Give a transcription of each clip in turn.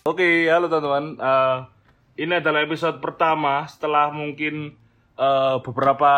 Oke, halo teman-teman. Eh, ini adalah episode pertama setelah mungkin eh, beberapa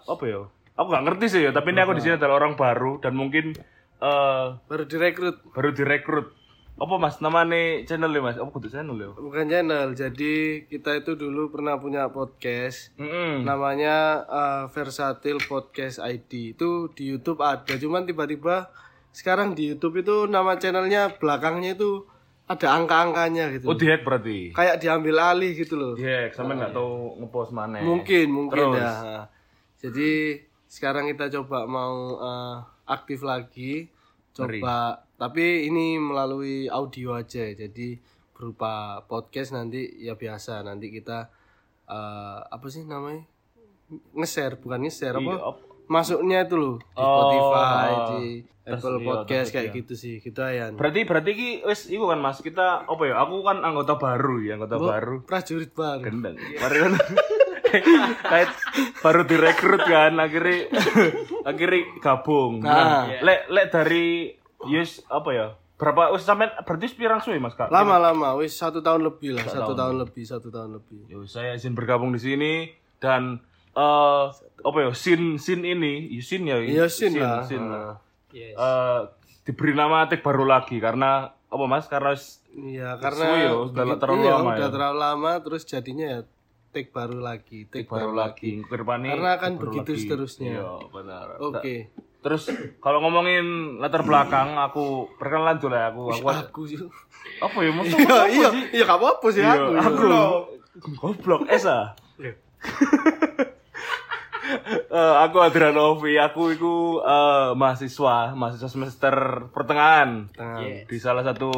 apa ya? Aku nggak ngerti sih ya, tapi ini aku di sini adalah orang baru dan mungkin eh, Baru direkrut. baru direkrut. Apa mas? Namanya channelnya mas? Apa kudu channel ya? Bukan channel. Jadi kita itu dulu pernah punya podcast. Mm-mm. Namanya eh, Versatil Podcast ID. Itu di YouTube ada. Cuman tiba-tiba sekarang di YouTube itu nama channelnya belakangnya itu ada angka-angkanya gitu. Oh dihack berarti? Kayak diambil alih gitu loh. Dihack, sampe nggak tahu ngepost mana? Mungkin, mungkin Terus? ya. Jadi sekarang kita coba mau eh, aktif lagi, coba. Tapi ini melalui audio aja, jadi berupa podcast nanti ya biasa. Nanti kita eh, apa sih namanya? Nge-share, bukan nge-share apa? Iya, op- Masuknya itu loh di Oh. Spotify, di Apple iya, Podcast kayak iya. gitu sih. Gitu ayan. Berarti berarti ki wis iku kan Mas, kita apa ya? Aku kan anggota baru ya, anggota baru. Prajurit baru. gendeng mari kan kayak baru direkrut kan akhirnya akhirnya gabung nah, lek lek dari yes apa ya berapa wis sampe berarti pirang suwe mas kak Lama-lama, wis satu tahun lebih lah, satu tahun lebih, satu tahun lebih. Yo, saya izin bergabung di sini dan eh apa ya sin sin ini ya sin ya Iya, sin lah. sin lah. Eh, diberi nama tik baru lagi karena apa mas karena Iya, karena ya, udah begitu- terlalu iya, lama udah ya. terlalu lama terus jadinya ya take baru lagi, take, baru lagi depannya Karena akan begitu lagi. seterusnya. iya benar Oke. Terus kalau ngomongin latar belakang aku perkenalan dulu ya aku aku Aku sih. apa ya maksud Iya, iya, iya apa-apa sih Iya, aku. aku goblok Esa. Eh, aku Adrian Novi, aku itu eh, mahasiswa, mahasiswa semester pertengahan di salah satu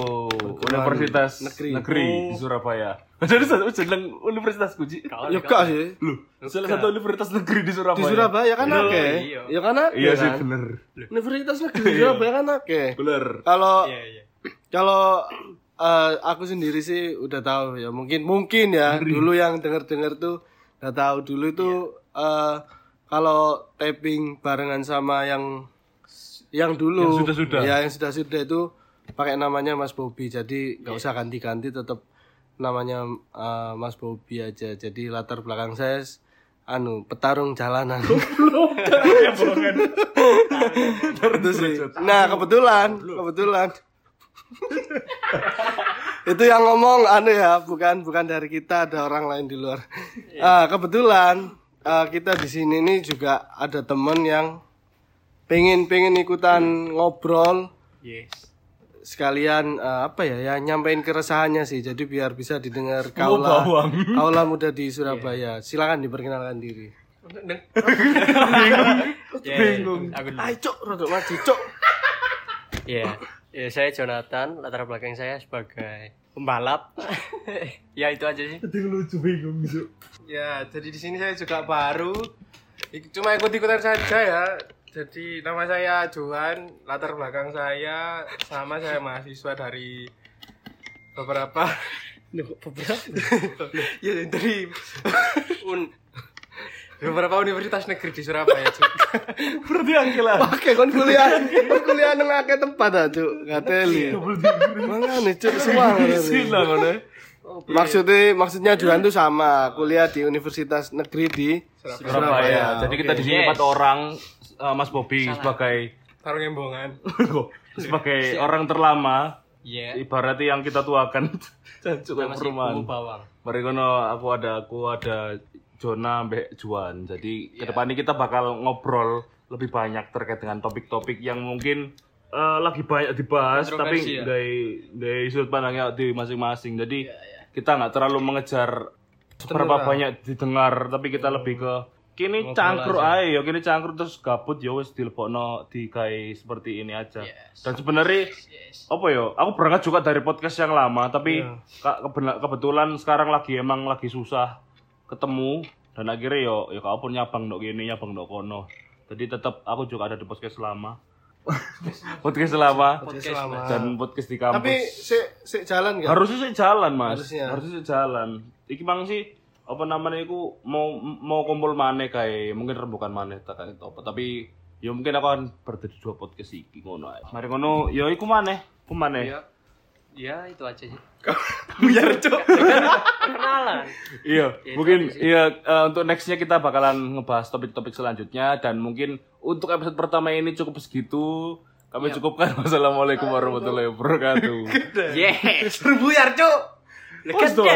universitas negeri. negeri, di Surabaya. Jadi satu jeneng universitas kuji. Ya gak sih. Loh, salah satu universitas negeri di Surabaya. Di Surabaya kan oke. Ya kan oke. Iya sih kan? bener. Universitas Negeri Surabaya kan oke. Bener. Kalau kalau eh, aku sendiri sih udah tahu ya mungkin mungkin ya dulu yang denger-denger tuh udah tahu dulu itu eh, kalau tapping barengan sama yang yang dulu. Yang sudah-sudah. ya yang sudah sudah itu pakai namanya Mas Bobi jadi nggak usah ganti-ganti tetap namanya eh, Mas Bobi aja. Jadi latar belakang saya anu petarung jalanan. Itu sih. Nah kebetulan kebetulan. Itu yang ngomong anu ya bukan bukan dari kita ada orang lain di luar. Ah, kebetulan ah, kita di sini nih juga ada temen yang pengen pengen ikutan ngobrol. Sekalian ah, apa ya ya nyampein keresahannya sih. Jadi biar bisa didengar kaula kaula muda di Surabaya. Silakan diperkenalkan diri. Bingung. Aku ayo cok rodok maju cok. Ya, saya Jonathan, latar belakang saya sebagai pembalap. ya itu aja sih. lucu bingung gitu. Ya, jadi di sini saya juga baru. Cuma ikut-ikutan saja ya. Jadi nama saya Johan, latar belakang saya sama saya mahasiswa dari beberapa beberapa ya dari un beberapa universitas negeri di Surabaya juga. Berarti angkilan. Oke, kon kuliah, kon kuliah nang akeh tempat ah, Cuk. Gateli. Mangane, Cuk, semua. Sila ngono. Maksudnya maksudnya Johan tuh sama, kuliah di universitas negeri di Surabaya. Jadi kita di sini empat orang eh, Mas Bobi sebagai Tarung Embongan. sebagai orang terlama Iya. ibaratnya yang kita tuakan Jancuk kayak Masih perumahan. bawang. Mari kono aku ada aku ada Jona Mbak Juan. Jadi ke depannya kita bakal ngobrol lebih banyak terkait dengan topik-topik yang mungkin eh, lagi banyak dibahas tapi ya? dari dari sudut pandangnya di masing-masing. Jadi kita nggak terlalu mengejar seberapa banyak didengar, tapi kita lebih ke kini cangkruk aja ya kini cangkruk terus gabut ya wes dilebokno di kayak seperti ini aja. Dan sebenarnya apa ya? Aku berangkat juga dari podcast yang lama, tapi ka- kebena- kebetulan sekarang lagi emang lagi susah ketemu dan akhirnya yo yo kau pun nyabang dok gini nyabang dok kono. Jadi tetap aku juga ada di podcast lama. podcast lama Selama. dan podcast di kampus. Tapi si si jalan gak? harusnya sih jalan mas Harusnya. harusnya sih jalan iki mang sih apa namanya iku mau mau kumpul maneh kayak mungkin rembukan maneh tak apa tapi ya mungkin aku akan berdiri dua podcast iki ngono ae mari ngono ya iku maneh ku maneh Ya, ya itu aja sih. Buyar cuk. Perkenalan. Iya, mungkin iya eh, untuk nextnya kita bakalan ngebahas topik-topik selanjutnya dan mungkin untuk episode pertama ini cukup segitu. Kami cukupkan. Wassalamualaikum warahmatullahi wabarakatuh. Yes. Buyar cuk. Lekas dong.